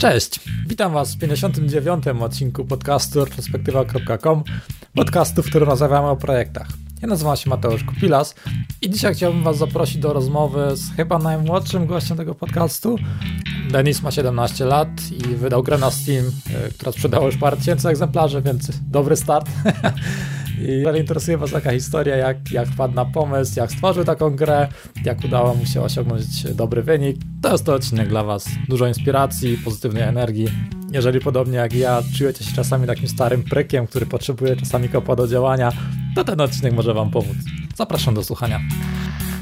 Cześć, witam Was w 59. odcinku podcastu retrospektywa.com, podcastu, w którym rozmawiamy o projektach. Ja nazywam się Mateusz Kupilas i dzisiaj chciałbym Was zaprosić do rozmowy z chyba najmłodszym gościem tego podcastu. Denis ma 17 lat i wydał grę na Steam, e, która sprzedała już parę tysięcy egzemplarzy, więc dobry start. I jeżeli interesuje Was taka historia, jak, jak wpadł na pomysł, jak stworzył taką grę, jak udało mu się osiągnąć dobry wynik, to jest to odcinek dla Was. Dużo inspiracji, pozytywnej energii. Jeżeli podobnie jak ja czujecie się czasami takim starym prykiem, który potrzebuje czasami kopa do działania, to ten odcinek może Wam pomóc. Zapraszam do słuchania.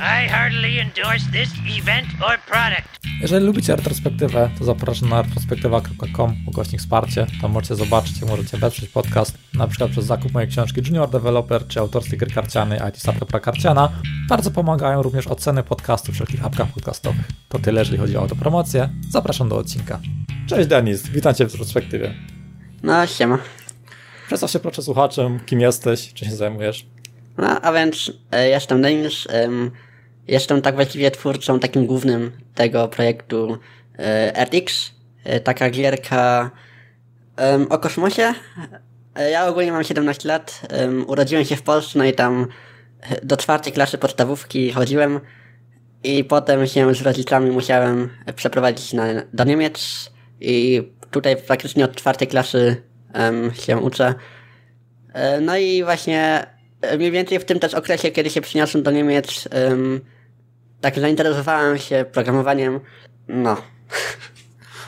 I heartily endorse this event or product. Jeżeli lubicie retrospektywę, to zapraszam na retrospektywa.com, ukośnik wsparcie. Tam możecie zobaczyć, możecie wesprzeć podcast, na przykład przez zakup mojej książki Junior Developer czy autorskie gry karcianej IT Startup Karciana. Bardzo pomagają również oceny podcastu w wszelkich apkach podcastowych. To tyle, jeżeli chodzi o autopromocję. Zapraszam do odcinka. Cześć Denis, witam Cię w retrospektywie. No, siema. Przedstaw się proszę słuchaczem, kim jesteś, czym się zajmujesz. No, a więc e, jestem Denis, jestem tak właściwie twórcą takim głównym tego projektu e, RTX. E, taka gierka o kosmosie. Ja ogólnie mam 17 lat, urodziłem się w Polsce, no i tam do czwartej klasy podstawówki chodziłem i potem się z rodzicami musiałem przeprowadzić na, do Niemiec i tutaj praktycznie od czwartej klasy się uczę. No i właśnie mniej więcej w tym też okresie, kiedy się przyniosłem do Niemiec, um, tak zainteresowałem się programowaniem. No.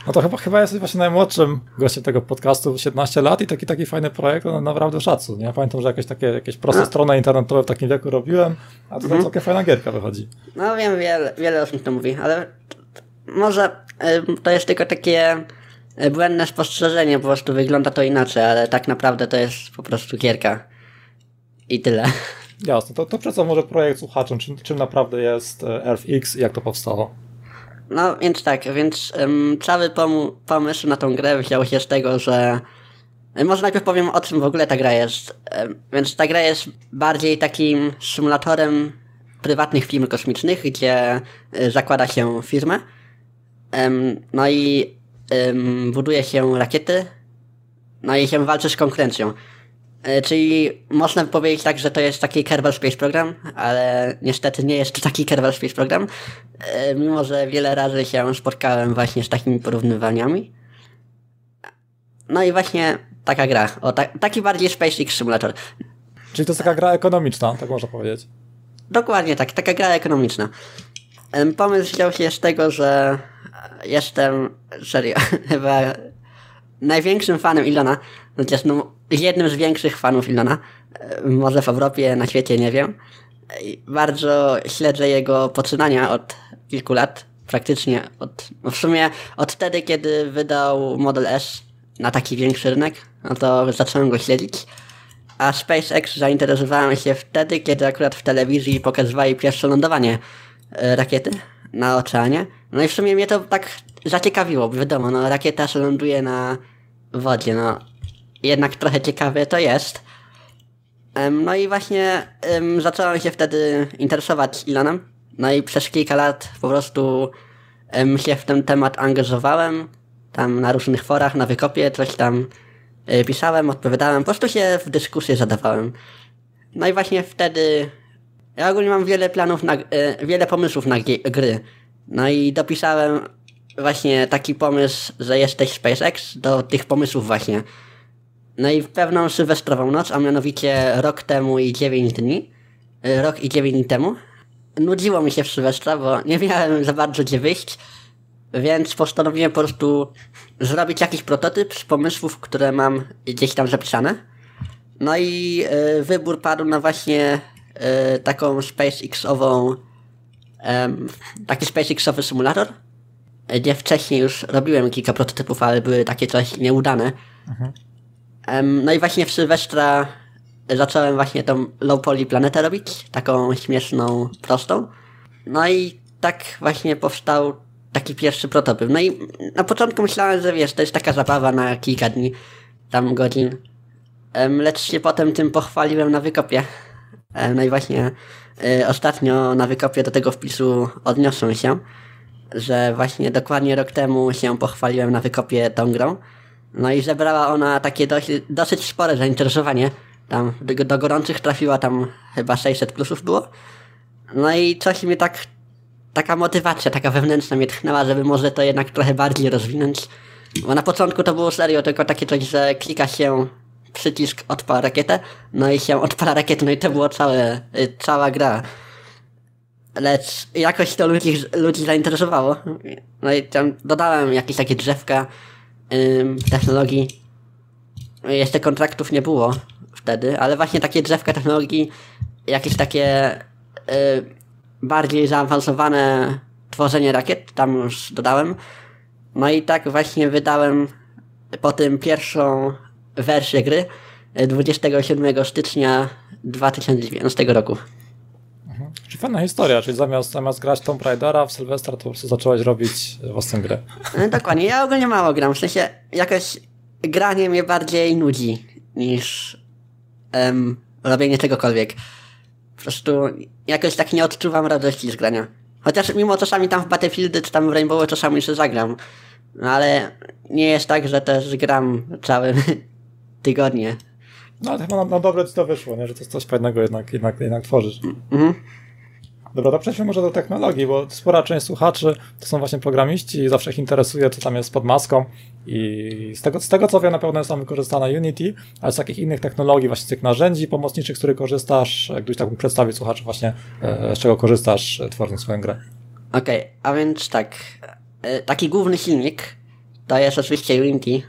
No to chyba, chyba jesteś właśnie najmłodszym gościem tego podcastu, 17 lat i taki taki fajny projekt, no naprawdę szacun. Ja pamiętam, że jakieś takie jakieś proste no. strony internetowe w takim wieku robiłem, a tutaj mhm. całkiem fajna gierka wychodzi. No wiem, wiele, wiele osób to mówi, ale może to jest tylko takie błędne spostrzeżenie, po prostu wygląda to inaczej, ale tak naprawdę to jest po prostu gierka. I tyle. Jasne, to, to co może projekt słuchaczom, czym, czym naprawdę jest e, EarthX i jak to powstało? No więc tak, więc um, cały pom pomysł na tą grę wziął się z tego, że e, może najpierw powiem o czym w ogóle ta gra jest. Um, więc ta gra jest bardziej takim symulatorem prywatnych firm kosmicznych, gdzie y, zakłada się firmę. Um, no i buduje się rakiety, no i się walczy z konkurencją. E, czyli można powiedzieć tak, że to jest taki Kerbal Space Program, ale niestety nie jest to taki Kerbal Space Program, e, mimo że wiele razy się spotkałem właśnie z takimi porównywaniami. No i właśnie taka gra, o, ta, taki bardziej SpaceX Simulator. Czyli to jest taka gra ekonomiczna, tak można powiedzieć. Dokładnie tak, taka gra ekonomiczna. Pomysł wziął się z tego, że jestem, serio, chyba największym fanem Ilona, chociaż no, jednym z większych fanów Ilona, e, może w Europie, na świecie, nie wiem. Bardzo śledzę jego poczynania od kilku lat, praktycznie od, w sumie od wtedy, kiedy wydał Model S na taki większy rynek, no to zacząłem go śledzić. A SpaceX zainteresowałem się wtedy, kiedy akurat w telewizji pokazywali pierwsze lądowanie e, rakiety na oceanie. No i w sumie mnie to tak zaciekawiło, wiadomo, no rakieta się ląduje na wodzie, no jednak trochę ciekawe to jest. No i właśnie um, zacząłem się wtedy interesować Elonem. No i przez kilka lat po prostu um, się w ten temat angażowałem. Tam na różnych forach, na wykopie coś tam y, pisałem, odpowiadałem, po prostu się w dyskusję zadawałem. No i właśnie wtedy ja ogólnie mam wiele planów na, y, wiele pomysłów na gry. No i dopisałem właśnie taki pomysł, że jesteś SpaceX do tych pomysłów właśnie. No i w pewną sylwestrową noc, a mianowicie rok temu i 9 dni, y, rok i 9 dni temu, nudziło mi się w Sylwestra, bo nie miałem za bardzo gdzie wyjść, więc postanowiłem po prostu zrobić jakiś prototyp z pomysłów, które mam gdzieś tam zapisane. No i y, wybór padł na właśnie y, taką SpaceX-ową y, taki SpaceX-owy symulator, gdzie wcześniej już robiłem kilka prototypów, ale były takie coś nieudane. Mhm. No i właśnie w Sylwestra zacząłem właśnie tą low poly planetę robić, taką śmieszną, prostą. No i tak właśnie powstał taki pierwszy prototyp. No i na początku myślałem, że wiesz, to jest taka zabawa na kilka dni, tam godzin. Lecz się potem tym pochwaliłem na wykopie. No i właśnie y, ostatnio na wykopie do tego wpisu odniosłem się. że właśnie dokładnie rok temu się pochwaliłem na wykopie tą grą. No i zebrała ona takie dosyć, dosyć spore zainteresowanie. Tam do, do gorących trafiła tam chyba 600 plusów było. No i coś mi tak, taka motywacja, taka wewnętrzna mnie tchnęła, żeby może to jednak trochę bardziej rozwinąć. Bo na początku to było serio tylko takie coś, że klika się przycisk odpala rakietę, no i się odpala rakietę, no i to było całe, y, cała gra. Lecz jakoś to ludzi, ludzi zainteresowało. No i tam dodałem jakieś takie drzewka technologii. Jeszcze kontraktów nie było wtedy, ale właśnie takie drzewka technologii, jakieś takie y, bardziej zaawansowane tworzenie rakiet, tam już dodałem. No i tak właśnie wydałem po tym pierwszą wersję gry 27 stycznia 2019 roku. Czyli fajna historia, czyli zamiast, zamiast grać Tomb Raidera w Sylwestra, to po prostu zacząłeś robić własną grę. E, dokładnie, ja ogólnie mało gram, w sensie jakoś granie mnie bardziej nudzi niż um, robienie czegokolwiek. Po prostu jakoś tak nie odczuwam radości z grania. Chociaż mimo czasami tam w Battlefieldy czy tam w Rainbow czasami jeszcze zagram. No ale nie jest tak, że też gram całe tygodnie. No ale chyba na, na dobre ci to wyszło, nie? że to jest coś fajnego jednak, jednak, jednak tworzysz. Mhm. Dobra, to przejdźmy może do technologii, bo spora część słuchaczy to są właśnie programiści i zawsze ich interesuje, co tam jest pod maską. I z tego, z tego co wiem, na pewno jest tam wykorzystana Unity, ale z takich innych technologii, właśnie z tych narzędzi pomocniczych, których korzystasz, jakbyś tak mógł przedstawić słuchaczy właśnie, e, z czego korzystasz, e, tworząc swoją grę. Okej, okay, a więc tak, e, taki główny silnik to jest oczywiście Unity,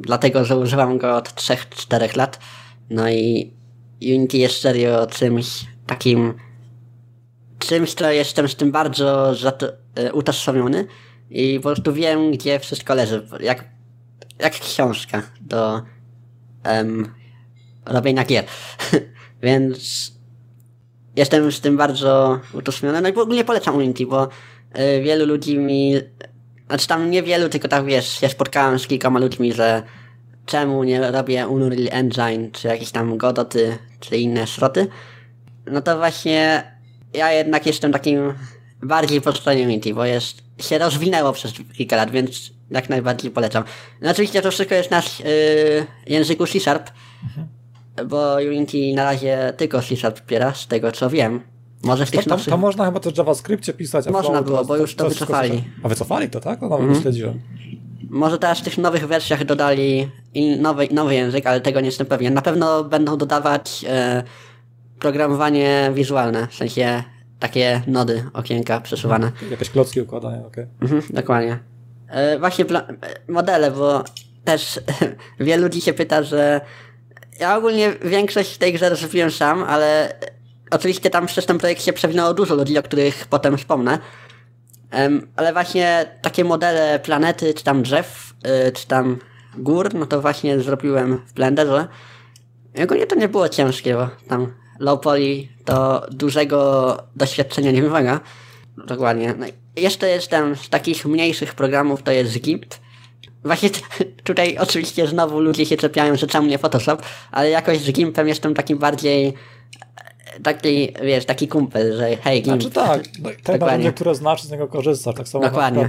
dlatego że używam go od 3-4 lat. No i Unity jest serio czymś takim czymś, co jestem z tym bardzo e, utożsamiony i po prostu wiem, gdzie wszystko leży. Jak, jak książka do robienia gier. Więc jestem z tym bardzo utożsamiony. No i w ogóle polecam Unity, bo y, wielu ludzi mi... Znaczy tam niewielu, tylko tak wiesz, się spotkałem z kilkoma ludźmi, że czemu nie robię Unreal Engine, czy jakieś tam Godoty, czy inne szroty. No to właśnie ja jednak jestem takim bardziej po stronie Unity, bo jest, się rozwinęło przez kilka lat, więc jak najbardziej polecam. No oczywiście to wszystko jest na yy, języku C-Sharp, mhm. bo Unity na razie tylko C-Sharp wspiera, z tego co wiem. Może w tych to, to, to można chyba też w JavaScriptie pisać. Można było, to, bo już to, to wycofali. A wycofali to, tak? No, no mhm. śledziłem. Może teraz w tych nowych wersjach dodali nowy, nowy język, ale tego nie jestem pewien. Na pewno będą dodawać e, programowanie wizualne, w sensie takie nody, okienka przesuwane. Jakieś klocki układają, okej. Okay. Mhm, dokładnie. E, właśnie modele, bo też wielu ludzi się pyta, że ja ogólnie większość tej grze rozwijam sam, ale oczywiście tam przez ten projekt się przewinęło dużo ludzi, o których potem wspomnę. Um, ale właśnie takie modele planety, czy tam drzew, y, czy tam gór, no to właśnie zrobiłem w Blenderze. I ogólnie to nie było ciężkie, bo tam low poly to dużego doświadczenia nie wymaga. Dokładnie. No jeszcze jestem z takich mniejszych programów, to jest GIMP. Właśnie tutaj oczywiście znowu ludzie się czepiają, że czemu nie Photoshop, ale jakoś z GIMPem jestem takim bardziej taki, wiesz, taki kumpel, że hej, GIMP. Znaczy tak, no, te narzędzie, które znasz, z niego korzystasz. Tak samo Dokładnie.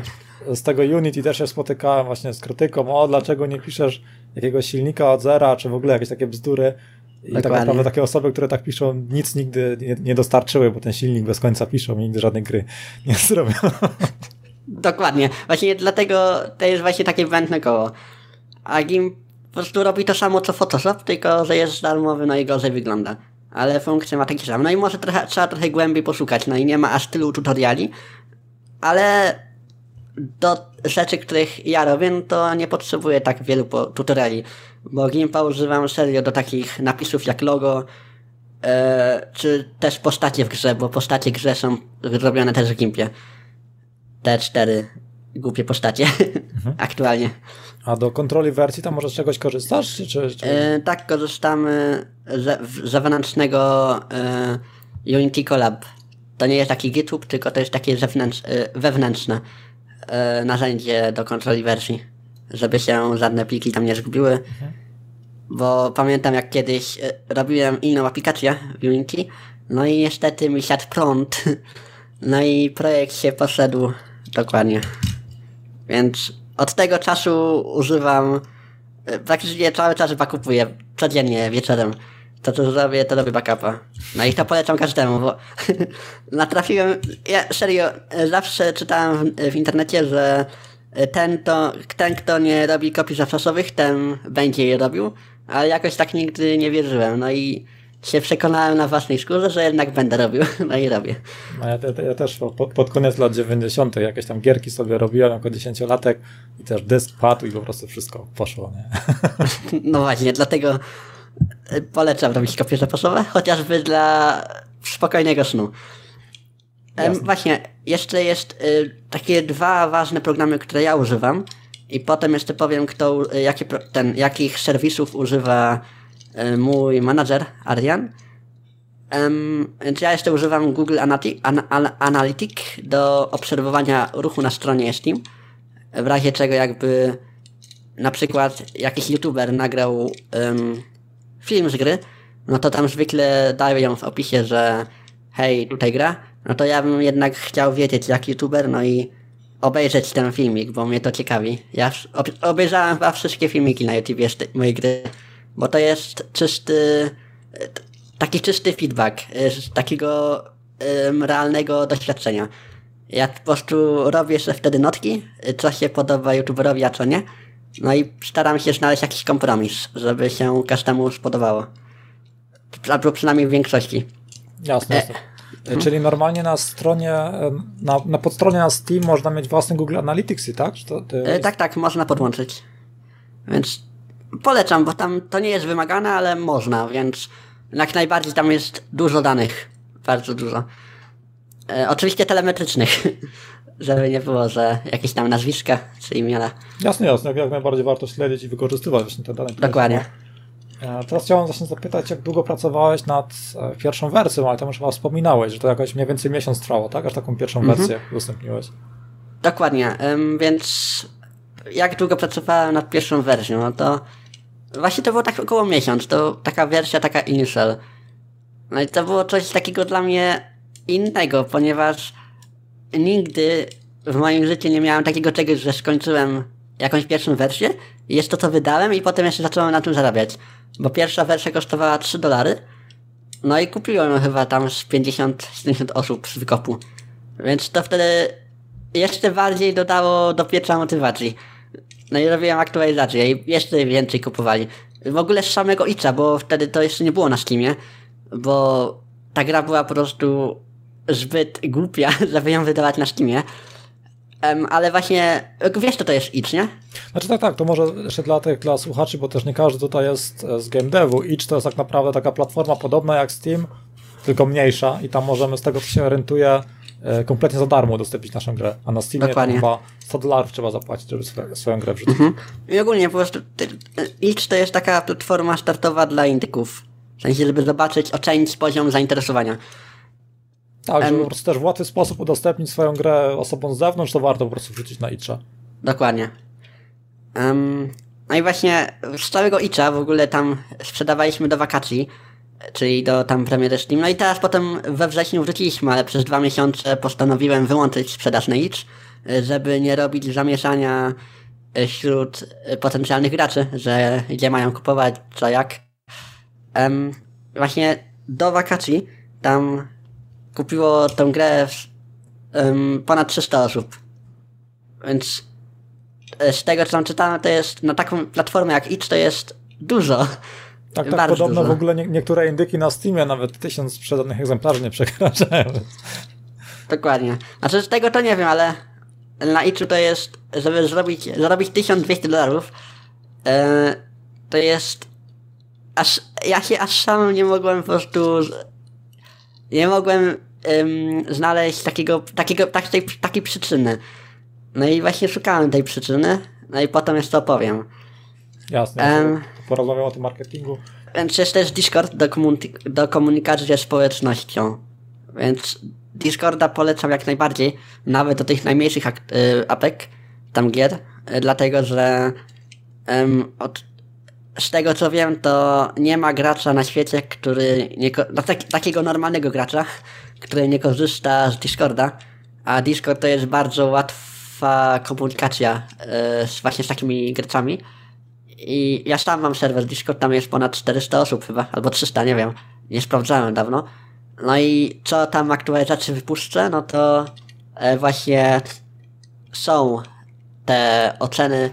z tego Unity też się spotykałem właśnie z krytyką, o dlaczego nie piszesz jakiegoś silnika od zera, czy w ogóle jakieś takie bzdury. I tak naprawdę takie osoby, które tak piszą, nic nigdy nie, nie, dostarczyły, bo ten silnik bez końca piszą i nigdy żadnej gry nie zrobią. Dokładnie. Właśnie dlatego to jest właśnie takie błędne koło. A GIMP po prostu robi to samo co Photoshop, tylko że jest darmowy, no i gorzej wygląda. Ale funkcje ma takie same. No i może trochę, trzeba trochę głębiej poszukać, no i nie ma aż tylu tutoriali, ale do rzeczy, których ja robię, no to nie potrzebuję tak wielu tutoriali, bo Gimpa używam serio do takich napisów jak logo, e, czy też postacie w grze, bo postacie w grze są zrobione też w Gimpie. Te cztery głupie postacie mhm. aktualnie. A do kontroli wersji tam może z czegoś korzystasz? Czy, czy, czy... E, tak, korzystamy z, z zewnętrznego e, Unity Collab. To nie jest taki GitHub, tylko to jest takie zewnętrz, e, wewnętrzne e, narzędzie do kontroli wersji, żeby się żadne pliki tam nie zgubiły. Mhm. Bo pamiętam jak kiedyś e, robiłem inną aplikację w Unity, no i niestety mi siadł prąd, no i projekt się poszedł Dokładnie. Więc od tego czasu używam, e, praktycznie cały czas backupuję, codziennie, wieczorem. To co zrobię, to robię backupa. No i to polecam każdemu, bo natrafiłem, ja serio, e, zawsze czytałem w, w internecie, że ten, to, ten, kto nie robi kopii zapasowych, ten będzie je robił, ale jakoś tak nigdy nie wierzyłem. No i się przekonałem na własnej skórze, że jednak będę robił. No i robię. No ja, te, ja też pod, pod, koniec lat 90. jakieś tam gierki sobie robiłem jako dziesięciolatek i też dysk padł i po prostu wszystko poszło. Nie? No właśnie, dlatego polecam robić kopie zapasowe, chociażby dla spokojnego snu. Jasne. Właśnie, jeszcze jest y, takie dwa ważne programy, które ja używam i potem jeszcze powiem, kto, y, jakie, ten, jakich serwisów używa y, mój manager, Arian. Więc ja jeszcze używam Google Analytics an, an, Analytic do obserwowania ruchu na stronie Steam. W razie czego jakby na przykład jakiś youtuber nagrał film z gry, no to tam zwykle dają w opisie, że hej, tutaj gra, no to ja bym jednak chciał wiedzieć jak youtuber, no i obejrzeć ten filmik, bo mnie to ciekawi. Ja obejrzałem chyba wszystkie filmiki na YouTube mojej gry, bo to jest czysty, taki czysty feedback z takiego um, realnego doświadczenia. Ja po prostu robię sobie wtedy notki, co się podoba youtuberowi, a co nie. No i staram się znaleźć jakiś kompromis, żeby się każdemu spodobało. Albo przynajmniej w większości. Jasne, jasne. E, czyli normalnie na stronie, na, na podstronie na Steam można mieć własny Google Analytics, tak? To, to jest... Tak, tak, można podłączyć. Więc polecam, bo tam to nie jest wymagane, ale można, więc jak najbardziej tam jest dużo danych. Bardzo dużo. E, oczywiście telemetrycznych, żeby nie było, że jakieś tam nazwiska czy imiona. Jasne, jasne, jak najbardziej warto śledzić i wykorzystywać właśnie te dane. Dokładnie. E, teraz chciałem właśnie zapytać, jak długo pracowałeś nad e, pierwszą wersją, ale tam już chyba wspominałeś, że to jakoś mniej więcej miesiąc trwało, tak? Aż taką pierwszą mhm. wersję udostępniłeś. Dokładnie, więc jak długo pracowałem nad pierwszą wersją, no to właśnie to było tak około miesiąc, to taka wersja, taka initial. No i to było coś takiego dla mnie innego, ponieważ nigdy w moim życiu nie miałem takiego czegoś, że skończyłem jakąś pierwszą wersję, jest to co wydałem i potem jeszcze zacząłem na tym zarabiać. Bo pierwsza wersja kosztowała 3 dolary, no i kupiłem ją chyba tam z 50-70 osób z wykopu. Więc to wtedy jeszcze bardziej dodało do pieca motywacji. No i robiłem aktualizację i jeszcze więcej kupowali. W ogóle z samego Itcha, bo wtedy to jeszcze nie było na Steamie, bo ta gra była po prostu zbyt głupia, żeby ją wydawać na Steamie. Ale właśnie, wiesz co to jest Itch, nie? Znaczy tak, tak, to może jeszcze dla tych, dla słuchaczy, bo też nie każdy tutaj jest e, z game devu. Itch to jest tak naprawdę taka platforma podobna jak Steam, tylko mniejsza i tam możemy z tego, co się orientuje, e, kompletnie za darmo udostępnić naszą grę, a na Steamie Dokładnie. chyba 100 dolarów trzeba zapłacić, żeby swoją, swoją grę wrzucić. Mhm. I ogólnie po prostu Itch to jest taka platforma startowa dla indyków. W sensie, żeby zobaczyć, ocenić poziom zainteresowania. Tak, żeby po prostu też w łatwy sposób udostępnić swoją grę osobom z zewnątrz, to warto po prostu wrzucić na Itcha. Dokładnie. Um, no i właśnie z całego Itcha w ogóle tam sprzedawaliśmy do wakacji, czyli do tam premiery Steam. No i teraz potem we wrześniu wróciliśmy, ale przez dwa miesiące postanowiłem wyłączyć sprzedaż na Itch, żeby nie robić zamieszania wśród potencjalnych graczy, że gdzie mają kupować, co jak. Um, właśnie do wakacji tam kupiło tę grę um, ponad 300 osób. Więc e, z tego, co tam czytałem, to jest na taką platformę jak itch to jest dużo. Tak, tak, podobno dużo. w ogóle nie, niektóre indyki na Steamie nawet tysiąc sprzedanych egzemplarzy nie przekraczają. Dokładnie. Znaczy z tego to nie wiem, ale na itchu to jest, żeby zrobić, zarobić 1200 dolarów, yy, to jest aż, ja się aż sam nie mogłem po prostu nie mogłem um, znaleźć takiego, takiego, takiej, takiej przyczyny. No i właśnie szukałem tej przyczyny, no i potem jeszcze opowiem. Jasne, um, porozmawiam o tym marketingu. Więc jest też Discord do, komunik- do komunikacji ze społecznością. Więc Discorda polecam jak najbardziej, nawet do tych najmniejszych y, apek, tam gier, y, dlatego że um, od z tego co wiem, to nie ma gracza na świecie, który nie, no, tak, takiego normalnego gracza, który nie korzysta z Discorda, a Discord to jest bardzo łatwa komunikacja e, z, właśnie z takimi graczami. I ja sam mam serwer Discord, tam jest ponad 400 osób chyba, albo 300, nie wiem. Nie sprawdzałem dawno. No i co tam aktualizacje wypuszczę, no to e, właśnie są te oceny,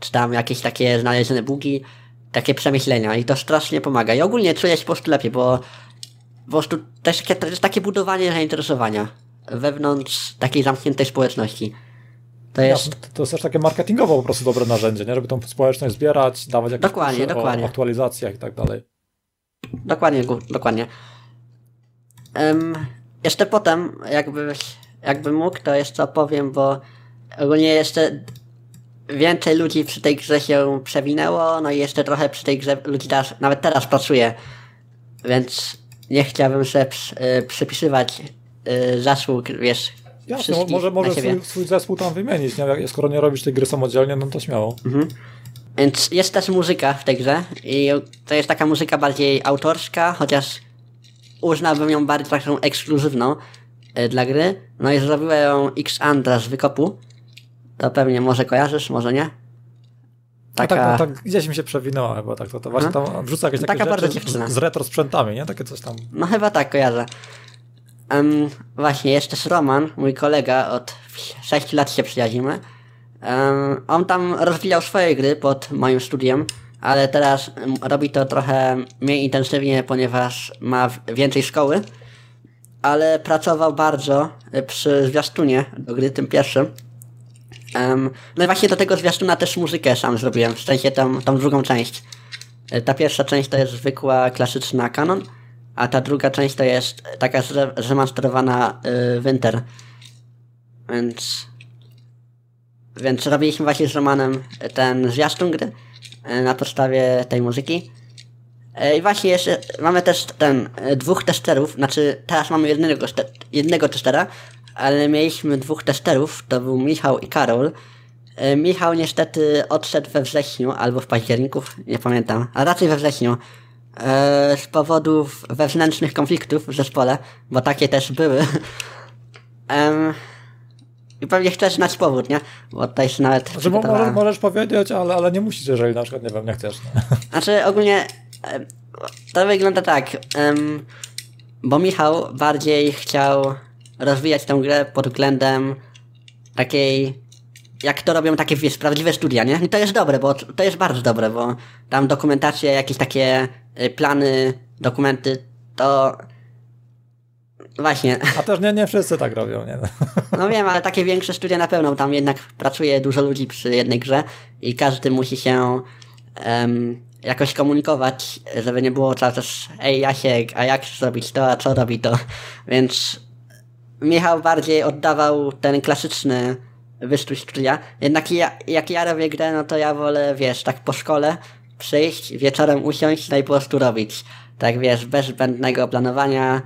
czy tam jakieś takie znalezione bugi, takie przemyślenia i to strasznie pomaga. I ogólnie czuję się po prostu lepiej, bo po prostu to jest takie, to jest takie budowanie zainteresowania wewnątrz takiej zamkniętej społeczności. To jest... Ja, to jest też takie marketingowo po prostu dobre narzędzie, nie? żeby tą społeczność zbierać, dawać jakieś dokładnie, dokładnie. o aktualizacjach i tak dalej. Dokładnie, dokładnie. Um, jeszcze potem, jakby, jakby mógł, to jeszcze opowiem, bo ogólnie jeszcze więcej ludzi przy tej grze się przewinęło, no i jeszcze trochę przy tej grze ludzi teraz, nawet teraz pracuje, więc nie chciałbym sobie przy, przypisywać y, zasług, wiesz, Jasne, może, może swój, swój, zespół tam wymienić, nie? skoro nie robisz tej gry samodzielnie, no to śmiało. Mhm. Więc jest też muzyka w tej grze i to jest taka muzyka bardziej autorska, chociaż uznałbym ją bardziej taką ekskluzywną y, dla gry. No i zrobiła ją X Andra z Wykopu. To pewnie może kojarzysz, może nie? Taka... No tak, no, tak gdzieś mi się przewinęła chyba, tak, to, to właśnie tam wrzuca jakieś takie Taka rzeczy z, z retro sprzętami, nie? Takie coś tam. No chyba tak, kojarzę. Um, właśnie, jeszcze Roman, mój kolega, od 6 lat się przyjaźnimy. Um, on tam rozwijał swoje gry pod moim studiem, ale teraz robi to trochę mniej intensywnie, ponieważ ma więcej szkoły. Ale pracował bardzo przy zwiastunie do gry, tym pierwszym. Um, no i właśnie do tego zwiastuna też muzykę sam zrobiłem, w sensie tą, tą drugą część. E, ta pierwsza część to jest zwykła, klasyczna kanon, a ta druga część to jest taka zremasterowana y, Winter. Więc... Więc robiliśmy właśnie z Romanem ten zwiastun gry y, na podstawie tej muzyki. I właśnie jeszcze mamy też ten dwóch testerów, znaczy teraz mamy jednego, jednego testera, ale mieliśmy dwóch testerów, to był Michał i Karol. E, Michał niestety odszedł we wrześniu albo w październiku, nie pamiętam, a raczej we wrześniu. E, z powodów wewnętrznych konfliktów w zespole, bo takie też były. I pewnie chcesz znać powód, nie? Bo tutaj się nawet... Znaczy, możesz, możesz powiedzieć, ale, ale nie musisz, jeżeli na przykład, nie wiem, nie chcesz. Znaczy ogólnie to wygląda tak, bo Michał bardziej chciał rozwijać tę grę pod względem takiej jak to robią takie wiesz, prawdziwe studia, nie? I to jest dobre, bo to jest bardzo dobre, bo tam dokumentacja, jakieś takie y, plany, dokumenty, to właśnie. A też nie, nie wszyscy tak robią, nie? No wiem, ale takie większe studia na pewno, tam jednak pracuje dużo ludzi przy jednej grze i każdy musi się um, jakoś komunikować, żeby nie było cały czas ej Jasiek, a jak zrobić to, a co robi to, więc Michał bardziej oddawał ten klasyczny wystrój studia. Jednak ja, jak ja robię grę, no to ja wolę, wiesz, tak po szkole przyjść, wieczorem usiąść no i po prostu robić. Tak wiesz, bez zbędnego planowania.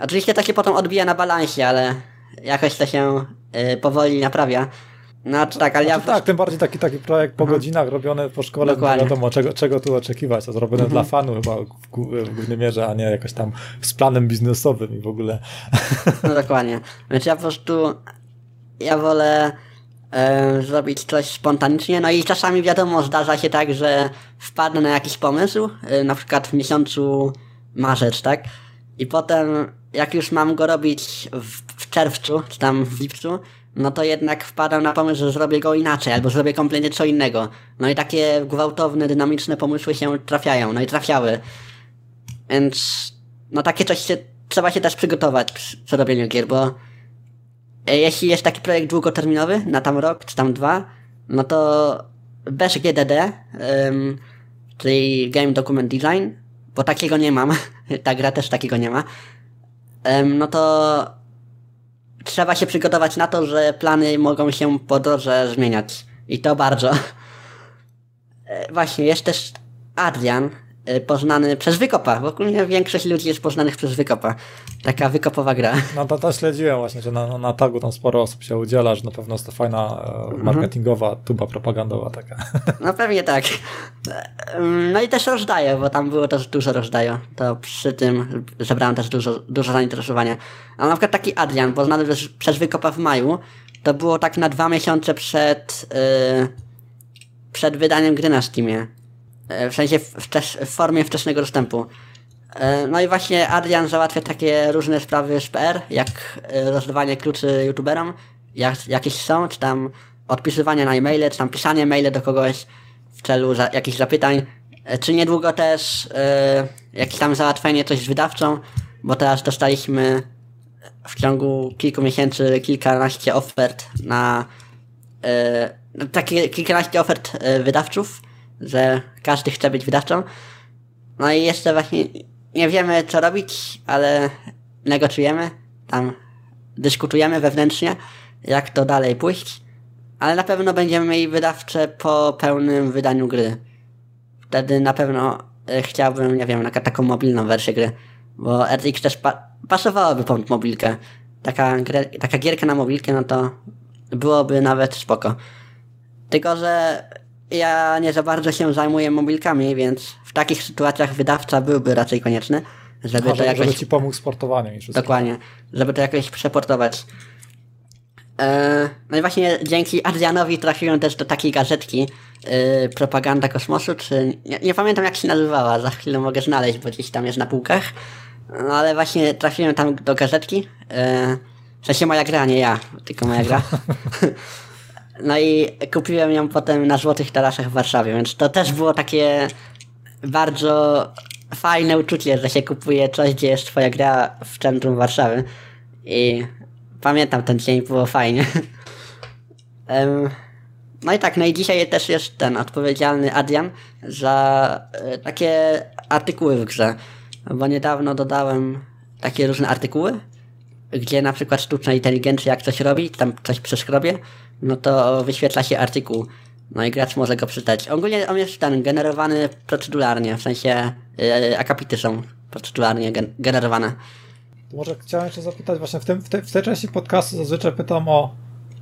Oczywiście to się potem odbija na balansie, ale jakoś to się y, powoli naprawia. No tak, ale ja... Znaczy, tak, tym bardziej taki, taki projekt po mhm. godzinach robiony po szkole, Dokładnie. nie wiadomo czego, czego tu oczekiwać, to zrobione mhm. dla fanu chyba w, w głównej mierze, a nie jakoś tam z planem biznesowym i w ogóle. No dokładnie. Więc ja po prostu, ja wolę e, zrobić coś spontanicznie, no i czasami wiadomo, zdarza się tak, że wpadnę na jakiś pomysł, e, na przykład w miesiącu marzec, tak? I potem, jak już mam go robić w, w czerwcu, czy tam w lipcu, no to jednak wpadam na pomysł, że zrobię go inaczej, albo zrobię kompletnie co innego. No i takie gwałtowne, dynamiczne pomysły się trafiają, no i trafiały. Więc, no takie coś się, trzeba się też przygotować przy, przy robieniu gier, bo e, jeśli jest taki projekt długoterminowy, na tam rok, czy tam dwa, no to bez GDD, um, czyli Game Document Design, bo takiego nie mam, ta gra też takiego nie ma, um, no to trzeba się przygotować na to, że plany mogą się po drodze zmieniać. I to bardzo. E, właśnie, jest też Adrian. Y, poznany przez Wykopa. W ogóle większość ludzi jest poznanych przez Wykopa. Taka wykopowa gra. No to, to śledziłem właśnie, że na, na tagu tam sporo osób się udziela, że na pewno jest to fajna e, marketingowa mhm. tuba propagandowa taka. No pewnie tak. No i też rozdaję, bo tam było też dużo rozdaję. To przy tym zebrałem też dużo, dużo zainteresowania. A na przykład taki Adrian, poznany przez Wykopa w maju, to było tak na dwa miesiące przed, yy, przed wydaniem gry na Steamie. Yy, w sensie w, formie wczesnego dostępu. Yy, no i właśnie Adrian załatwia takie różne sprawy z PR, jak yy, rozdawanie kluczy youtuberom, jak, jakieś są, czy tam odpisywanie na e-maile, czy tam pisanie maile do kogoś w celu za, jakichś zapytań, czy niedługo też yy, jakieś tam załatwienie coś z wydawcą, bo teraz dostaliśmy w ciągu kilku miesięcy kilkanaście ofert na yy, takie kilkanaście ofert wydawców, że każdy chce być wydawcą. No i jeszcze właśnie nie wiemy co robić, ale negocjujemy, tam dyskutujemy wewnętrznie, jak to dalej pójść. Ale na pewno będziemy mieli wydawcze po pełnym wydaniu gry. Wtedy na pewno y, chciałbym, nie wiem, taką mobilną wersję gry. Bo RTX też pa pasowałoby pod mobilkę. Taka, taka gierka na mobilkę, no to byłoby nawet spoko. Tylko, że ja nie za bardzo się zajmuję mobilkami, więc w takich sytuacjach wydawca byłby raczej konieczny, żeby Aha, to jakoś... Żeby ci pomógł z portowaniem i wszystko. Dokładnie. Żeby to jakoś przeportować. Eee, no i właśnie dzięki Adrianowi trafiłem też do takiej gazetki yy, Propaganda Kosmosu, czy... Nie, nie, pamiętam jak się nazywała, za chwilę mogę znaleźć, bo gdzieś tam jest na półkach. No ale właśnie trafiłem tam do gazetki. Yy, w sensie moja gra, nie ja, tylko moja gra. No i kupiłem ją potem na Złotych Taraszach w Warszawie, więc to też było takie bardzo fajne uczucie, że się kupuje coś, gdzie jest twoja gra w centrum Warszawy. I pamiętam ten dzień, było fajnie. um, no i tak, no i dzisiaj też jest ten odpowiedzialny Adrian za y, takie artykuły w grze. Bo niedawno dodałem takie różne artykuły, gdzie na przykład sztuczna inteligencja jak coś robi, tam coś przeszkrobie, no to wyświetla się artykuł. No i gracz może go przeczytać. Ogólnie on jest ten generowany procedularnie, w sensie yy, akapity są procedularnie gen generowane. Może chciałem jeszcze zapytać, właśnie w, tym, w, te, w tej części podcastu zazwyczaj pytam o,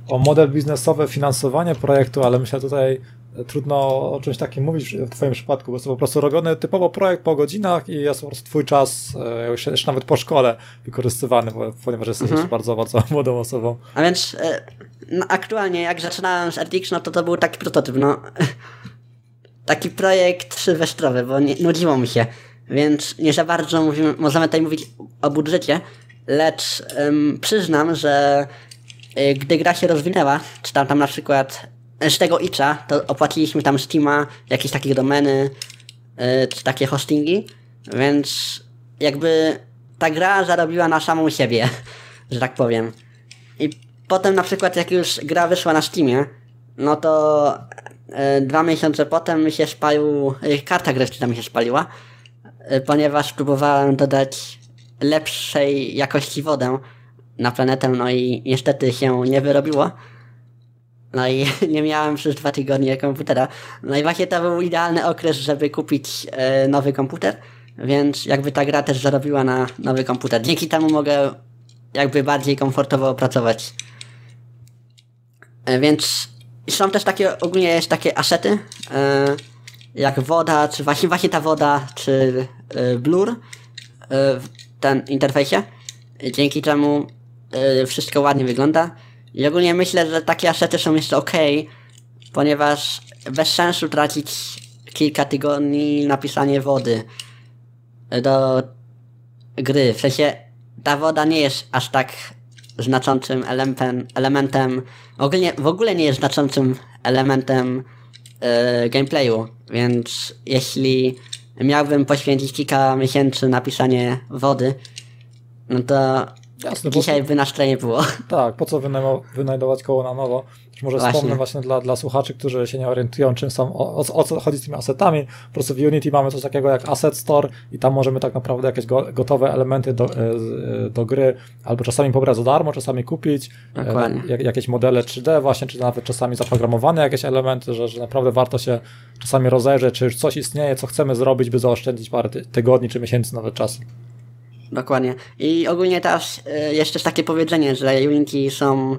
o model biznesowy, finansowanie projektu, ale myślę tutaj trudno o czymś takim mówić w Twoim przypadku, bo jest to po prostu robiony typowo projekt po godzinach i jest po prostu Twój czas, e, już jeszcze nawet po szkole wykorzystywany, ponieważ jesteś mhm. bardzo, bardzo młodą osobą. A więc e, no, aktualnie jak zaczynałem z RTX, no to to był taki prototyp, no. Taki projekt sylwestrowy, bo nie, nudziło mi się. Więc nie za bardzo mówimy, możemy tutaj mówić o budżecie, lecz ym, przyznam, że y, gdy gra się rozwinęła, czy tam, tam na przykład z tego Itcha, to opłaciliśmy tam Steama, jakieś takie domeny, yy, czy takie hostingi, więc jakby ta gra zarobiła na samą siebie, że tak powiem. I potem na przykład jak już gra wyszła na Steamie, no to yy, dwa miesiące potem mi się spalił, yy, karta grafika mi się spaliła, ponieważ próbowałem dodać lepszej jakości wodę na planetę, no i niestety się nie wyrobiło. No i nie miałem przez dwa tygodnie komputera. No i właśnie to był idealny okres, żeby kupić e, nowy komputer, więc jakby ta gra też zarobiła na nowy komputer. Dzięki temu mogę jakby bardziej komfortowo pracować. E, więc są też takie, ogólnie jest takie asety, e, jak woda, czy właśnie, właśnie ta woda, czy blur w ten interfejsie. Dzięki czemu wszystko ładnie wygląda. I ogólnie myślę, że takie asety są jeszcze ok, ponieważ bez sensu tracić kilka tygodni na pisanie wody do gry. W sensie ta woda nie jest aż tak znaczącym elementem, elementem ogólnie, w ogóle nie jest znaczącym elementem yy, gameplayu, więc jeśli miałbym poświęcić kilka miesięcy na pisanie wody, no to Jasne, Dzisiaj by na nie było. Tak, po co wynajdować koło na nowo? może właśnie. wspomnę właśnie dla, dla słuchaczy, którzy się nie orientują, czym są, o, o, co chodzi z tymi assetami. Po prostu w Unity mamy coś takiego jak Asset Store i tam możemy tak naprawdę jakieś go, gotowe elementy do, e, e, do gry albo czasami pobrać za darmo, czasami kupić. E, Dokładnie. jakieś modele 3D właśnie, czy nawet czasami zaprogramowane jakieś elementy, że, że naprawdę warto się czasami rozejrzeć, czy już coś istnieje, co chcemy zrobić, by zaoszczędzić parę tygodni czy miesięcy nawet czasu. Dokładnie. I ogólnie też jeszcze jest takie powiedzenie, że Unity są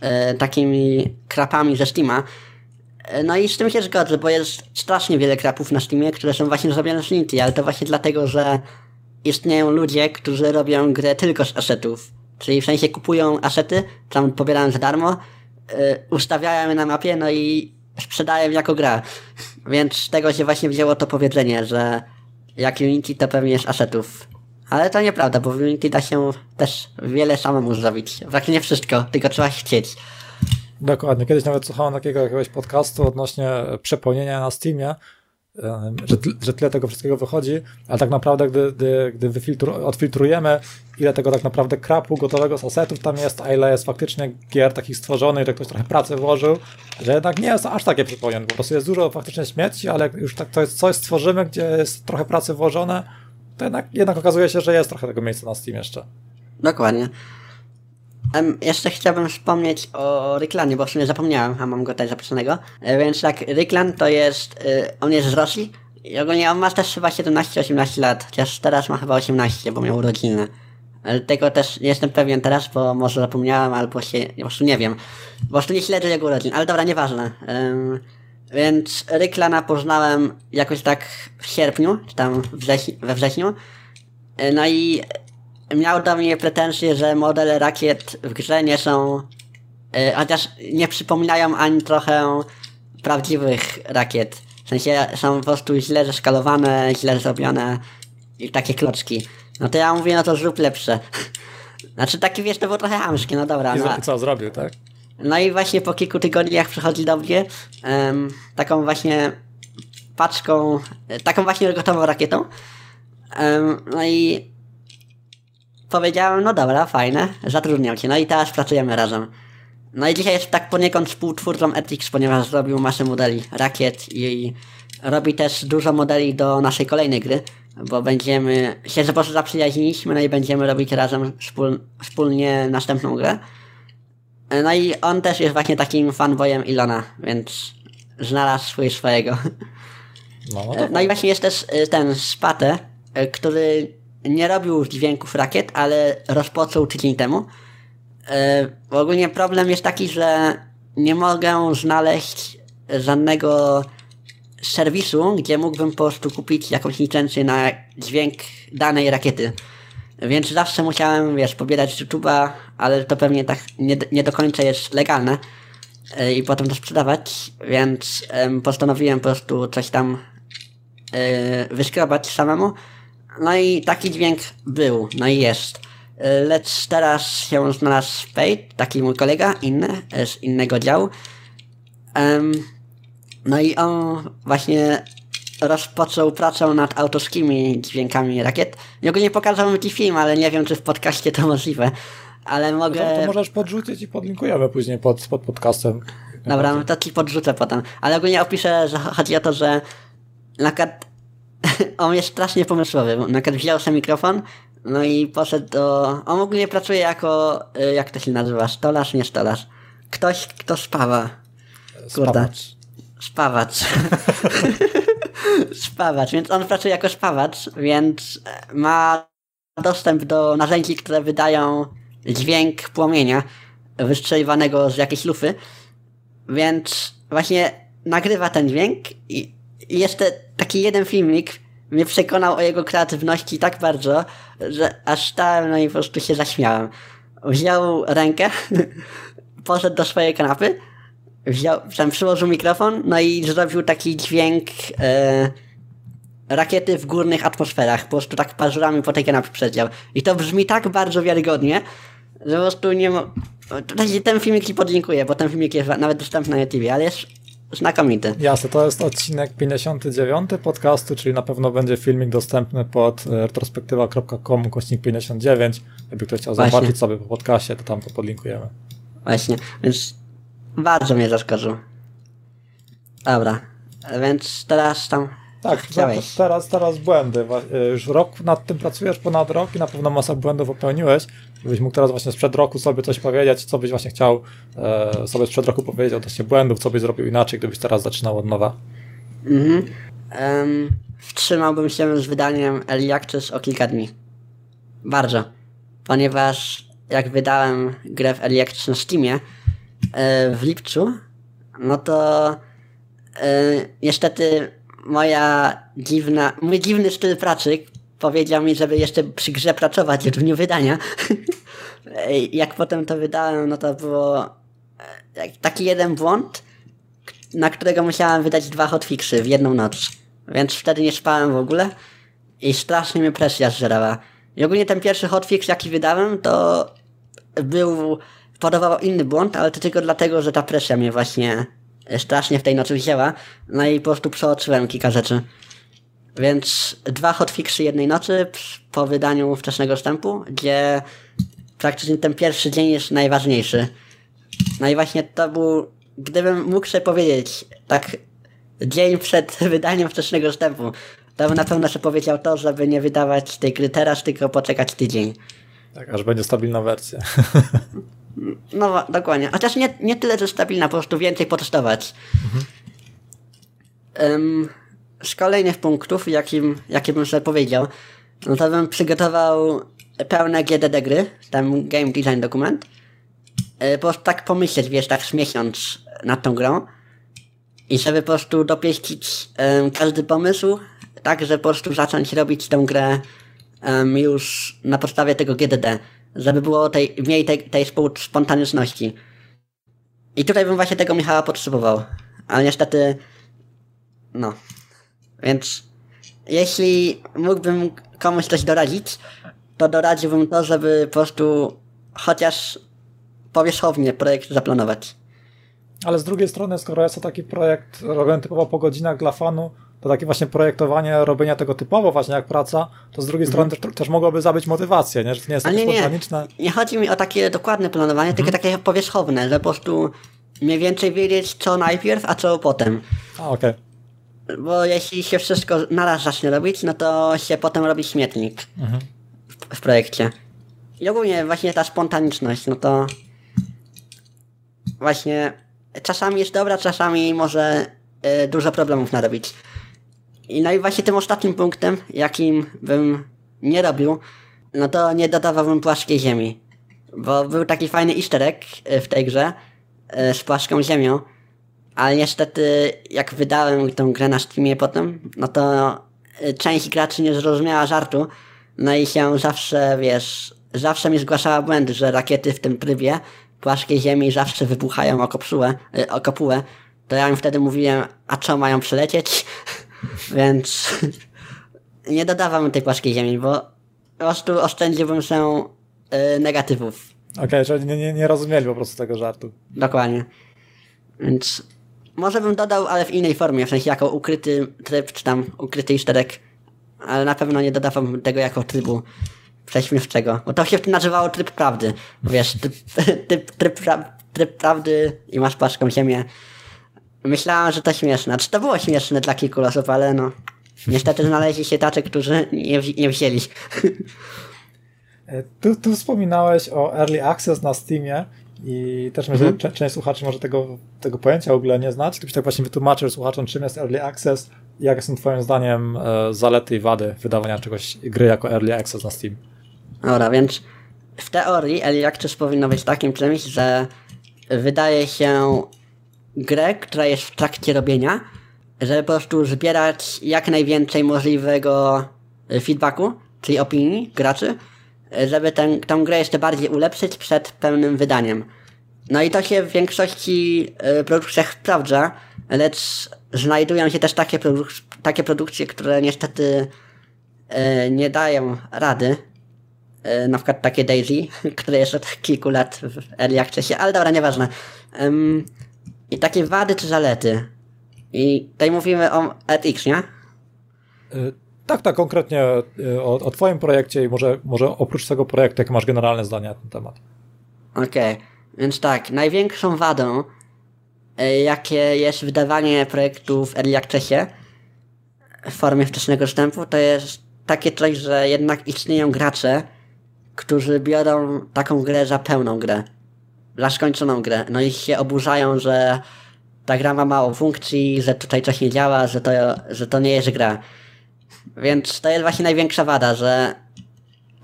e, takimi krapami ze Steama. E, no i z tym się zgodzę, bo jest strasznie wiele krapów na Steamie, które są właśnie zrobione z Unity, ale to właśnie dlatego, że istnieją ludzie, którzy robią grę tylko z asetów. Czyli w sensie kupują asety, tam pobierają za darmo, e, ustawiają je na mapie, no i sprzedają jako gra. Więc z tego się właśnie wzięło to powiedzenie, że jak Unity to pewnie jest asetów. Ale to nieprawda, bo w Unity da się też wiele samemu zrobić. Właśnie nie wszystko, tylko trzeba chcieć. Dokładnie. Kiedyś nawet słuchałem takiego jakiegoś podcastu odnośnie przepełnienia na Steamie, że, że tyle tego wszystkiego wychodzi, ale tak naprawdę, gdy, gdy, gdy wyfiltru, odfiltrujemy, ile tego tak naprawdę krapu gotowego z asetów tam jest, a ile jest faktycznie gier takich stworzonych, że ktoś trochę pracy włożył, że jednak nie jest aż takie przepełnione. Po prostu jest dużo faktycznie śmieci, ale już tak to jest coś stworzymy, gdzie jest trochę pracy włożone, to jednak, jednak okazuje się, że jest trochę tego miejsca na Steam jeszcze. Dokładnie. Um, jeszcze chciałbym wspomnieć o Ryklanie, bo w sumie zapomniałem, a mam go tutaj zapisanego. E, więc tak, Ryklan to jest, y, on jest z Rosji i ogólnie on ma też chyba 17-18 lat, chociaż teraz ma chyba 18, bo miał urodziny. Ale tego też nie jestem pewien teraz, bo może zapomniałem, albo się, po prostu nie wiem. Po prostu nie śledzę jego urodzin, ale dobra, nieważne. Um, więc Ryklana poznałem jakoś tak w sierpniu, czy tam we wrześniu. No i miał do mnie pretensje, że modele rakiet w grze nie są, e, chociaż nie przypominają ani trochę prawdziwych rakiet. W sensie są po prostu źle zeskalowane, źle zrobione i takie kloczki. No to ja mówię, no to zrób lepsze. Znaczy taki wiesz, to było trochę hamskie, no dobra. I no, co zrobił, tak? No i właśnie po kilku tygodniach przychodzi do mnie um, taką właśnie paczką, taką właśnie gotową rakietą. Um, no i powiedziałem, no dobra, fajne, zatrudniam cię. No i teraz pracujemy razem. No i dzisiaj jest tak poniekąd współtwórcą Ethics, ponieważ zrobił masę modeli rakiet i robi też dużo modeli do naszej kolejnej gry, bo będziemy się po prostu zaprzyjaźniliśmy, no i będziemy robić razem wspól, wspólnie następną grę. No i on też jest właśnie takim fanboyem Ilona, więc znalazł swój swojego. No, no, no i właśnie jest też y, ten Spate, który nie robił dźwięków rakiet, ale rozpoczął tydzień temu. Ogólnie problem jest taki, że nie mogę znaleźć żadnego serwisu, gdzie mógłbym po prostu kupić jakąś licencję na dźwięk danej rakiety. Więc zawsze musiałem, wiesz, pobierać YouTube'a, ale to pewnie tak nie, nie do końca jest legalne yy, i potem to sprzedawać, więc postanowiłem po prostu coś tam yy, wyskrobać samemu. No i taki dźwięk był, no i jest. Yy, lecz teraz się znalazł Spade, taki mój kolega, inny, z innego działu. no i on właśnie rozpoczął pracę nad autorskimi dźwiękami rakiet. I ogólnie pokazał mi film, ale nie wiem, czy w podcaście to możliwe. Ale mogę... To, to możesz podrzucić i podlinkujemy później pod, pod podcastem. Dobra, no to ci podrzucę potem. Ale ogólnie opiszę, że chodzi o to, że na przykład on jest strasznie pomysłowy. Na przykład wziął sobie mikrofon, no i poszedł do... On ogólnie pracuje jako, y, jak to się nazywa, stolarz, nie stolarz. Ktoś, kto spawa. Kurde. Spawacz. Spawacz. spawacz, więc on pracuje jako spawacz, więc ma dostęp do narzędzi, które wydają dźwięk płomienia wystrzeliwanego z jakiejś lufy, więc właśnie nagrywa ten dźwięk i jeszcze taki jeden filmik mnie przekonał o jego kreatywności tak bardzo, że aż stałem no i po prostu się zaśmiałem. Wziął rękę, poszedł do swojej kanapy, wziął, tam przyłożył mikrofon, no i zrobił taki dźwięk e, rakiety w górnych atmosferach. Po prostu tak parzurami po tej kanapie przedział. I to brzmi tak bardzo wiarygodnie, że po prostu nie ma... Ten filmik ci podlinkuję, bo ten filmik jest nawet dostępny na YouTube, ale jest znakomity. Jasne, to jest odcinek 59 podcastu, czyli na pewno będzie filmik dostępny pod e, retrospektywa.com kośnik 59. Jakby ktoś chciał Właśnie. zobaczyć sobie po podcastie, to tam to podlinkujemy. Właśnie, więc bardzo mnie zaskoczył. Dobra, więc teraz tam tak, chciałeś. teraz, teraz błędy. E, już rok nad tym pracujesz, ponad rok i na pewno masa błędów popełniłeś. Gdybyś mógł teraz właśnie sprzed roku sobie coś powiedzieć, co byś właśnie chciał e, sobie sprzed roku powiedzieć odnośnie błędów, co byś zrobił inaczej, gdybyś teraz zaczynał od nowa. Mhm. Um, wstrzymałbym się z wydaniem Access o kilka dni. Bardzo. Ponieważ jak wydałem grę w Access na Steamie w lipcu, no to e, niestety moja dziwna, mój dziwny styl pracy powiedział mi, żeby jeszcze przy grze pracować w dniu wydania. Jak potem to wydałem, no to było e, taki jeden błąd, na którego musiałem wydać dwa hotfixy w jedną noc. Więc wtedy nie spałem w ogóle i strasznie mnie presja zżerała. I ogólnie ten pierwszy hotfix, jaki wydałem, to był, podawał inny błąd, ale to tylko dlatego, że ta presja mnie właśnie strasznie w tej nocy wzięła, no i po prostu przeoczyłem kilka rzeczy. Więc dwa hotfixy jednej nocy po wydaniu wczesnego wstępu, gdzie praktycznie ten pierwszy dzień jest najważniejszy. No i właśnie to był, gdybym mógł sobie powiedzieć, tak dzień przed wydaniem wczesnego wstępu, to bym na pewno sobie powiedział to, żeby nie wydawać tej gry teraz, tylko poczekać tydzień. Tak, aż będzie stabilna wersja. No, dokładnie. Chociaż nie, nie tyle, że stabilna, po prostu więcej potestować. Mhm. Um, z kolejnych punktów, jakim, jakie bym sobie powiedział, no to bym przygotował pełne GDD gry, tam Game Design dokument. E, po prostu tak pomyśleć, wiesz, tak z miesiąc nad tą grą. I żeby po prostu dopieścić um, każdy pomysł, tak, że po prostu zacząć robić tę grę um, już na podstawie tego GDD żeby było tej, mniej tej, tej spontaniczności. I tutaj bym właśnie tego Michała potrzebował. Ale niestety, no. Więc jeśli mógłbym komuś coś doradzić, to doradziłbym to, żeby po prostu chociaż powierzchownie projekt zaplanować. Ale z drugiej strony, skoro jest to taki projekt robiony typowo po godzinach dla fanu, to takie właśnie projektowanie, robienia tego typowo właśnie jak praca, to z drugiej mhm. strony też, też mogłoby zabić motywację, nie? że to nie jest takie spontaniczne. Nie, nie chodzi mi o takie dokładne planowanie, mhm. tylko takie powierzchowne, że po prostu mniej więcej wiedzieć co najpierw, a co potem. A, okej. Okay. Bo jeśli się wszystko naraz zacznie robić, no to się potem robi śmietnik mhm. w, w projekcie. I ogólnie właśnie ta spontaniczność, no to właśnie czasami jest dobra, czasami może y, dużo problemów narobić. I no i właśnie tym ostatnim punktem, jakim bym nie robił, no to nie dodawałbym płaskiej ziemi. Bo był taki fajny easter egg e, w tej grze e, z płaską ziemią, ale niestety jak wydałem tę grę na Steamie potem, no to e, część graczy nie zrozumiała żartu, no i się zawsze, wiesz, zawsze mi zgłaszała błędy, że rakiety w tym trybie płaskiej ziemi zawsze wybuchają o kopułę, o kopułę. To ja im wtedy mówiłem, a co mają przylecieć? Więc nie dodawam tej płaskiej ziemi, bo po prostu oszczędziłbym się yy, negatywów. Okej, okay, czyli nie, nie, nie rozumieli po prostu tego żartu. Dokładnie. Więc może bym dodał, ale w innej formie, w sensie jako ukryty tryb, czy tam ukryty iszterek, ale na pewno nie dodawam tego jako trybu prześmiewczego, bo to się nazywało tryb prawdy. Wiesz, tryb, tryb, tryb, tryb prawdy i masz płaską ziemię Myślałem, że to śmieszne. Znaczy to było śmieszne dla kilku osób, ale no. Niestety znaleźli się tacy, którzy nie, wzi nie wzięli. E, tu, tu wspominałeś o Early Access na Steamie i też myślę, mhm. część słuchaczy może tego, tego pojęcia w ogóle nie znać. Gdybyś tak właśnie wytłumaczył słuchaczom, czym jest Early Access jakie są twoim zdaniem e, zalety i wady wydawania czegoś, gry jako Early Access na Steam. Dobra, więc w teorii Early Access powinno być takim czymś, że wydaje się grę, która jest w trakcie robienia, żeby po prostu zbierać jak najwięcej możliwego e, feedbacku, czyli opinii graczy, e, żeby tę grę jeszcze bardziej ulepszyć przed pełnym wydaniem. No i to się w większości e, produkcjach sprawdza, lecz znajdują się też takie, produk takie produkcje, które niestety nie dają rady. Na przykład takie Daisy, które jest od kilku lat w early accessie, ale dobra, nieważne. I takie wady czy zalety. I tutaj mówimy o RTX, nie? Tak, tak, konkretnie o, o twoim projekcie i może, może oprócz tego projektu, jakie masz generalne zdania na ten temat. Okej, okay. więc tak, największą wadą, jakie jest wydawanie projektów w Early Accessie w formie wczesnego dostępu, to jest takie coś, że jednak istnieją gracze, którzy biorą taką grę za pełną grę, za skończoną grę. No i się oburzają, że ta gra ma mało funkcji, że tutaj coś nie działa, że to, że to nie jest gra. Więc to jest właśnie największa wada, że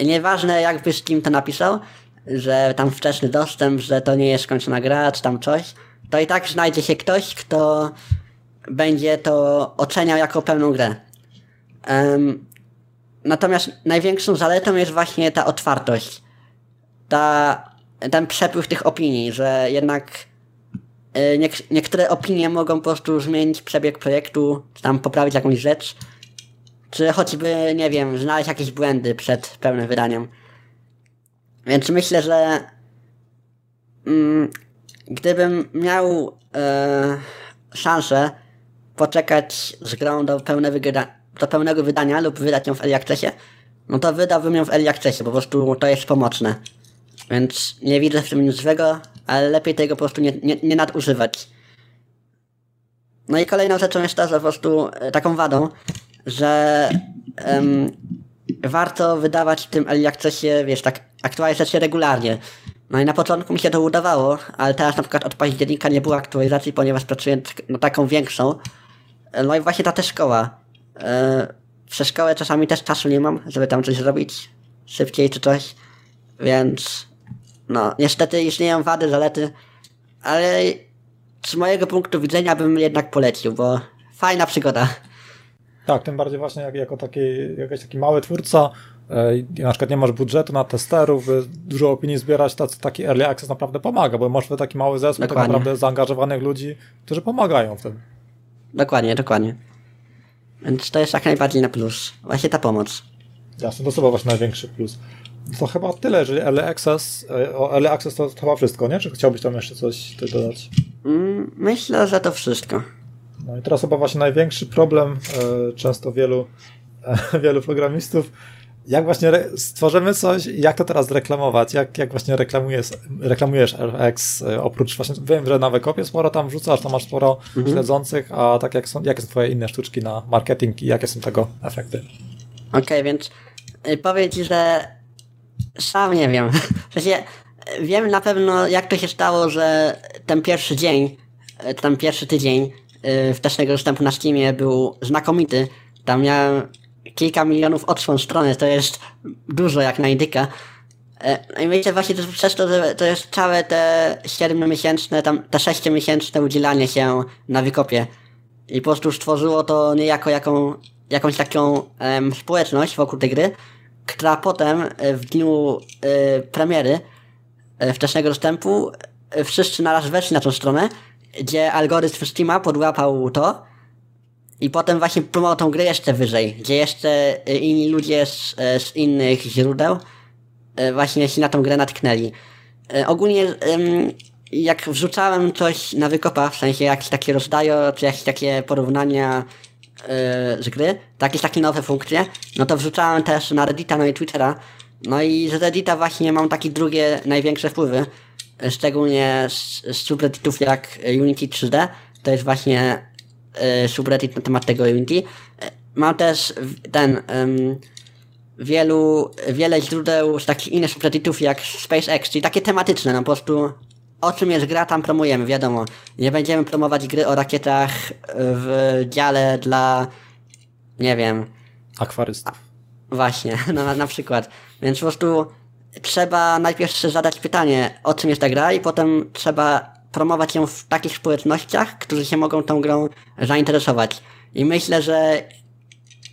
nieważne jakby z kim to napisał, że tam wczesny dostęp, że to nie jest skończona gra, czy tam coś, to i tak znajdzie się ktoś, kto będzie to oceniał jako pełną grę. Um, natomiast największą zaletą jest właśnie ta otwartość. Ta, ten przepływ tych opinii, że jednak y, niek niektóre opinie mogą po prostu zmienić przebieg projektu, czy tam poprawić jakąś rzecz, czy choćby, nie wiem, znaleźć jakieś błędy przed pełnym wydaniem. Więc myślę, że mm, gdybym miał e, szansę poczekać z grą do, do pełnego wydania lub wydać ją w Early Accessie, no to wydałbym ją w Early Accessie, po prostu to jest pomocne. Więc nie widzę w tym nic złego, ale lepiej tego po prostu nie, nie, nie nadużywać. No i kolejną rzeczą jest to, że po prostu e, taką wadą, że um, warto wydawać tym Early Accessie, wiesz, tak aktualizacje regularnie. No i na początku mi się to udawało, ale teraz na przykład od października nie było aktualizacji, ponieważ pracuję na taką większą. No i właśnie ta też szkoła. E, przez szkołę czasami też czasu nie mam, żeby tam coś zrobić szybciej czy coś. Więc no, niestety istnieją wady, zalety, ale z mojego punktu widzenia bym jednak polecił, bo fajna przygoda. Tak, tym bardziej właśnie jak, jako taki, jakiś taki mały twórca, e, na przykład nie masz budżetu na testerów, by dużo opinii zbierać, to taki early access naprawdę pomaga, bo masz taki mały zespół tak naprawdę zaangażowanych ludzi, którzy pomagają w tym. Dokładnie, dokładnie. Więc to jest jak najbardziej na plus. Właśnie ta pomoc. Jasne, to chyba właśnie największy plus. To chyba tyle, jeżeli early access, e, o early access to, to chyba wszystko, nie? Czy chciałbyś tam jeszcze coś dodać? Mm, myślę, że to wszystko. No i teraz chyba właśnie największy problem e, często wielu, e, wielu programistów, jak właśnie stworzymy coś, jak to teraz reklamować, jak, jak właśnie reklamujesz, reklamujesz RX, oprócz właśnie, wiem, że na Wekopie sporo tam wrzucasz, tam masz sporo mhm. śledzących, a tak jak są, jakie są twoje inne sztuczki na marketing i jakie są tego efekty? Okej, okay, więc powiem ci, że sam nie wiem. W sensie, wiem na pewno, jak to się stało, że ten pierwszy dzień, ten pierwszy tydzień Y, wczesnego dostępu na Steamie był znakomity. Tam miałem kilka milionów odsłon strony, to jest dużo jak na indyka. E, no i myślę właśnie to przez to, że to jest całe te 7-miesięczne, tam te 6-miesięczne udzielanie się na wykopie. I po prostu stworzyło to niejako jaką, jakąś taką um, społeczność wokół tej gry, która potem e, w dniu y, premiery y, wczesnego dostępu wszyscy naraz weszli na tą stronę gdzie algorytm Steama podłapał to i potem właśnie promował tą grę jeszcze wyżej, gdzie jeszcze inni ludzie z, z innych źródeł właśnie się na tą grę natknęli. Ogólnie jak wrzucałem coś na wykopa, w sensie jakieś takie rozdajo, czy jakieś takie porównania z gry, jakieś takie nowe funkcje, no to wrzucałem też na Reddita, no i Twittera. No i z Reddita właśnie mam takie drugie największe wpływy szczególnie z, z subredditów jak Unity 3D, to jest właśnie y, subreddit na temat tego Unity. Mam też ten wielu, wiele źródeł z takich innych subredditów jak SpaceX, czyli takie tematyczne, no po prostu o czym jest gra, tam promujemy, wiadomo. Nie będziemy promować gry o rakietach w dziale dla, nie wiem... Akwarystów. Właśnie, no, na, na przykład. Więc po prostu trzeba najpierw zadać pytanie, o czym jest ta gra i potem trzeba promować ją w takich społecznościach, którzy się mogą tą grą zainteresować. I myślę, że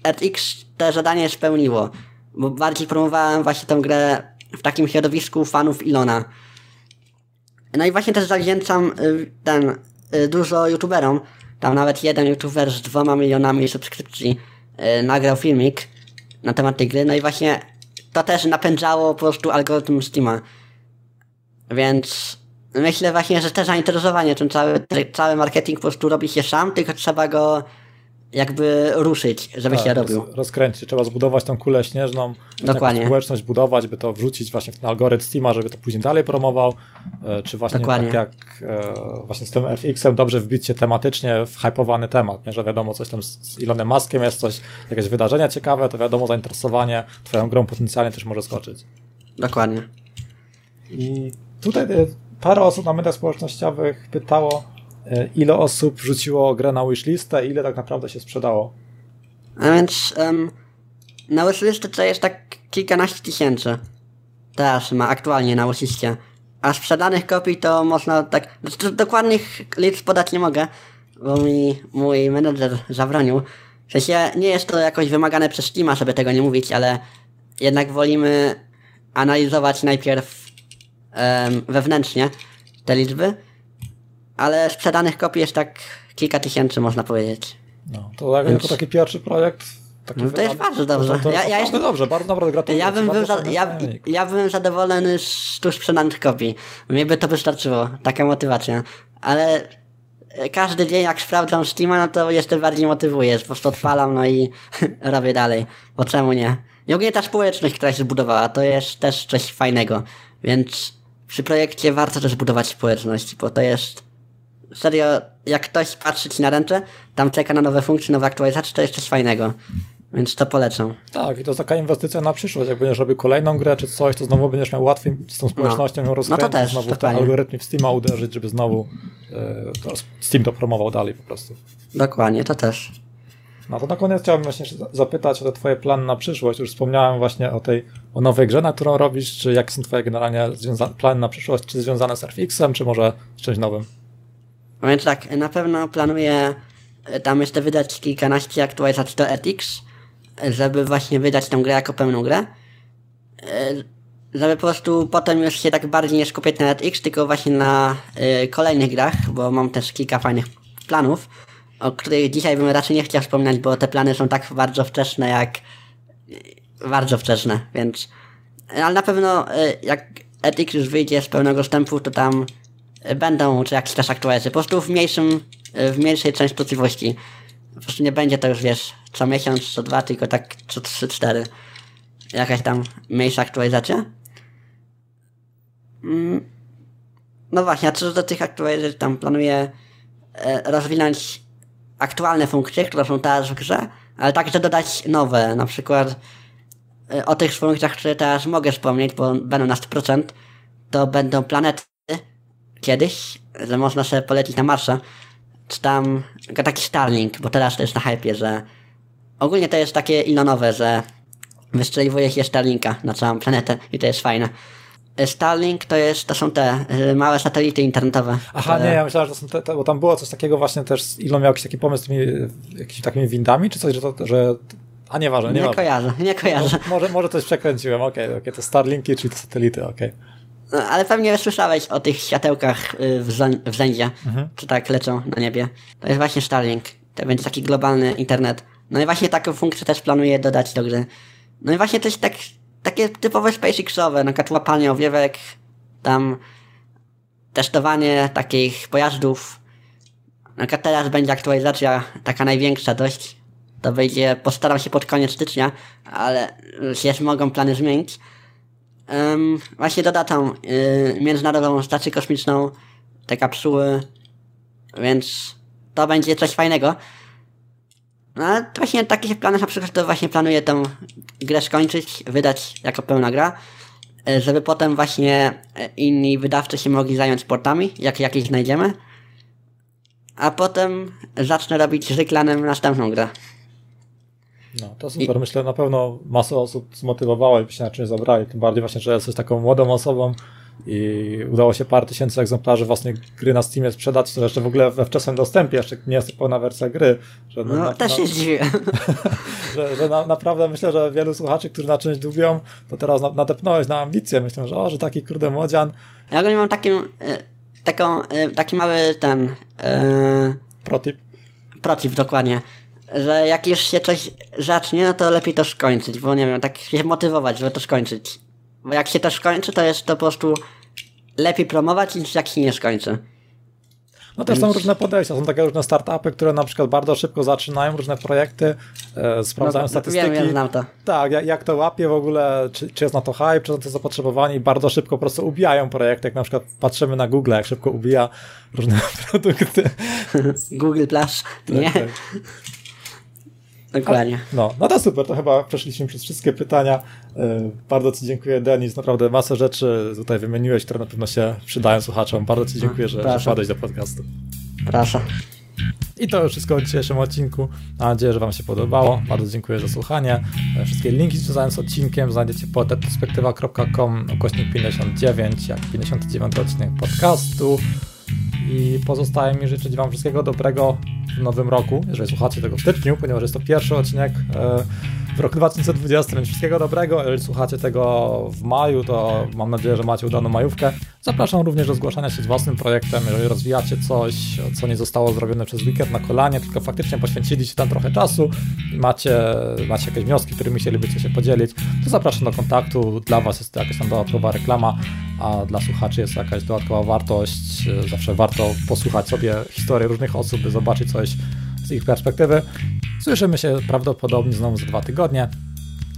RX te zadanie spełniło, bo bardziej promowałem właśnie tę grę w takim środowisku fanów Ilona. No i właśnie też zawdzięczam y, ten y, dużo youtuberom. Tam nawet jeden youtuber z dwoma milionami subskrypcji y, nagrał filmik na temat tej gry. No i właśnie to też napędzało po prostu algorytm Steama. Więc myślę właśnie, że też zainteresowanie tym cały, cały marketing po prostu robi się sam, tylko trzeba go jakby ruszyć, żeby tak, się robił. Rozkręcić, trzeba zbudować tą kulę śnieżną, Dokładnie. społeczność budować, by to wrzucić właśnie w ten algorytm Steama, żeby to później dalej promował, e, czy właśnie Dokładnie. tak jak e, właśnie z tym FX-em dobrze wbić się tematycznie w hypowany temat, nie? że wiadomo coś tam z Elonem Muskiem jest coś, jakieś wydarzenia ciekawe, to wiadomo zainteresowanie twoją grą potencjalnie też może skoczyć. Dokładnie. I tutaj e, parę osób na mediach społecznościowych pytało, ile osób wrzuciło grę na wishlistę ile tak naprawdę się sprzedało? A więc um, na wishlistę to jest tak kilkanaście tysięcy. Teraz ma aktualnie na wishlistie. A sprzedanych kopii to można tak... Dokładnych liczb podać nie mogę, bo mi mój menedżer zabronił. W sensie nie jest to jakoś wymagane przez Steama, żeby tego nie mówić, ale jednak wolimy analizować najpierw um, wewnętrznie te liczby ale sprzedanych kopii jest tak kilka tysięcy, można powiedzieć. No, to tak, Więc... jako taki pierwszy projekt no to jest bardzo dobrze. To, ja, ja jestem... dobrze, bardzo naprawdę gratuluję. Ja bym, był za, ja, ja bym zadowolony z tu sprzedanych kopii. Mnie by to wystarczyło, taka motywacja. Ale każdy dzień jak sprawdzam Steama, no to jeszcze bardziej motywuje. Po prostu odpalam, no i robię dalej. Bo czemu nie? I ogólnie ta społeczność, która się zbudowała, to jest też coś fajnego. Więc przy projekcie warto też budować społeczność, bo to jest serio, jak ktoś patrzy ci na ręce, tam czeka na nowe funkcje, nowe aktualizacje, to jest coś fajnego. Więc to polecam. Tak, i to jest taka inwestycja na przyszłość. Jak będziesz robił kolejną grę czy coś, to znowu będziesz miał łatwiej z tą społecznością no. rozkręcić, no to też, znowu ten algorytm w Steama uderzyć, żeby znowu e, to Steam to promował dalej po prostu. Dokładnie, to też. No to na koniec chciałbym właśnie zapytać o te twoje plany na przyszłość. Już wspomniałem właśnie o tej, o nowej grze, na którą robisz, czy jakie są twoje generalnie plany na przyszłość, czy związane z RFX-em, czy może z czymś nowym? Więc tak, na pewno planuję e, tam jeszcze wydać kilkanaście aktualizacji do Ethics, żeby właśnie wydać tę grę jako pełną grę. E, żeby po prostu potem już się tak bardziej nie skupiać na Ethics, tylko właśnie na y, kolejnych grach, bo mam też kilka fajnych planów, o których dzisiaj bym raczej nie chciał wspominać, bo te plany są tak bardzo wczesne, jak bardzo wczesne, więc ale na pewno jak Ethics już wyjdzie z pełnego wstępu, to tam będą czy jakiś czas aktualizacje. Po prostu w mniejszym, w mniejszej częstotliwości. Po prostu nie będzie to już, wiesz, co miesiąc, co dwa, tylko tak co trzy, cztery. Jakaś tam mniejsza aktualizacja. Mm. No właśnie, a co do tych aktualizacji, tam planuję e, rozwinąć aktualne funkcje, które są teraz w grze, ale także dodać nowe, na przykład e, o tych funkcjach, które teraz mogę wspomnieć, bo będą na 100%, to będą planety, kiedyś, że można sobie polecić na Marsza, czy tam taki Starlink, bo teraz to jest na hypie, że ogólnie to jest takie ilonowe, że wystrzeliwuje się Starlinka na całą planetę i to jest fajne. Starlink to jest, to są te y, małe satelity internetowe. Aha, które... nie, ja myślałem, że to są te, te, bo tam było coś takiego właśnie też, Elon miał jakiś taki pomysł z tymi jakimiś takimi windami, czy coś, że to, że a nieważne, nie, nie kojarzę, nie kojarzę. może, może coś przekręciłem, okej, okay, okay, to Starlinki, czyli to satelity, okej. Okay. No, ale pewnie słyszałeś o tych światełkach y, w, w zędzie, mhm. czy tak lecą na niebie. To jest właśnie Starlink. To będzie taki globalny internet. No i właśnie taką funkcję też planuję dodać do gry. No i właśnie coś tak, takie typowe SpaceXowe, na przykład łapanie owiewek, tam testowanie takich pojazdów. Na przykład teraz będzie aktualizacja taka największa dość. To będzie, postaram się pod koniec stycznia, ale się mogą plany zmienić. Właśnie doda tą y, Międzynarodową Stację Kosmiczną, te kapsuły, więc to będzie coś fajnego. No, ale właśnie takich planach na przykład to właśnie planuję tą grę skończyć, wydać jako pełna gra, y, żeby potem właśnie y, inni wydawcy się mogli zająć sportami, jak jakieś znajdziemy. A potem zacznę robić z reklanem następną grę. No, to super. I... Myślę, na pewno masę osób zmotywowało i by się na czymś zabrali. Tym bardziej właśnie, że jesteś taką młodą osobą i udało się parę tysięcy egzemplarzy własnej gry na Steamie sprzedać, to jeszcze w ogóle we wczesnym dostępie, jeszcze nie jest pełna wersja gry. Że no, na, też się zdziwię. że, że na, naprawdę myślę, że wielu słuchaczy, którzy na czymś dubią, to teraz nadepnąłeś na ambicje. Myślę, że o, że taki kurde młodzian. Ja go nie mam takim, e, taką, e, taki mały ten... E... Protip. Protip, dokładnie że jak już się coś zacznie, no to lepiej to skończyć, bo nie wiem, tak się motywować, żeby to skończyć. Bo jak się to skończy, to jest to po prostu lepiej promować niż jak się nie skończy. No też są różne podejścia, są takie różne startupy, które na przykład bardzo szybko zaczynają różne projekty, e, sprawdzają No, statystyki. wiem, wiem, znam to. Tak, jak, jak to łapie w ogóle, czy, czy jest na to hype, czy na to zapotrzebowanie i bardzo szybko po prostu ubijają projekty, jak na przykład patrzymy na Google, jak szybko ubija różne produkty. Google Plus, nie? tak. Dokładnie. No, no to super, to chyba przeszliśmy przez wszystkie pytania. E, Bardzo Ci dziękuję, Denis, naprawdę masę rzeczy tutaj wymieniłeś, które na pewno się przydają słuchaczom. Bardzo Ci dziękuję, że, że proszę. wpadłeś do podcastu. Proszę. I to już wszystko w dzisiejszym odcinku. Mam nadzieję, że Wam się podobało. Bardzo dziękuję za słuchanie. E, Wszystkie linki związane z odcinkiem znajdziecie pod perspektywa.com ukośnik 59, jak 59 odcinek podcastu. I pozostaje mi życzyć Wam wszystkiego dobrego w nowym roku, jeżeli słuchacie tego w styczniu, ponieważ jest to pierwszy odcinek e, w roku 2020, więc wszystkiego dobrego. Jeżeli słuchacie tego w maju, to mam nadzieję, że macie udaną majówkę. Zapraszam również do zgłaszania się z własnym projektem, jeżeli rozwijacie coś, co nie zostało zrobione przez weekend na kolanie, tylko faktycznie poświęciliście tam trochę czasu i macie, macie jakieś wnioski, którymi chcielibyście się podzielić, to zapraszam do kontaktu. Dla Was jest to jakaś tam dodatkowa reklama, a dla słuchaczy jest to jakaś dodatkowa wartość. Zawsze warto posłuchać sobie historii różnych osób, by zobaczyć coś z ich perspektywy. Słyszymy się prawdopodobnie znowu za dwa tygodnie.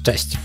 Cześć!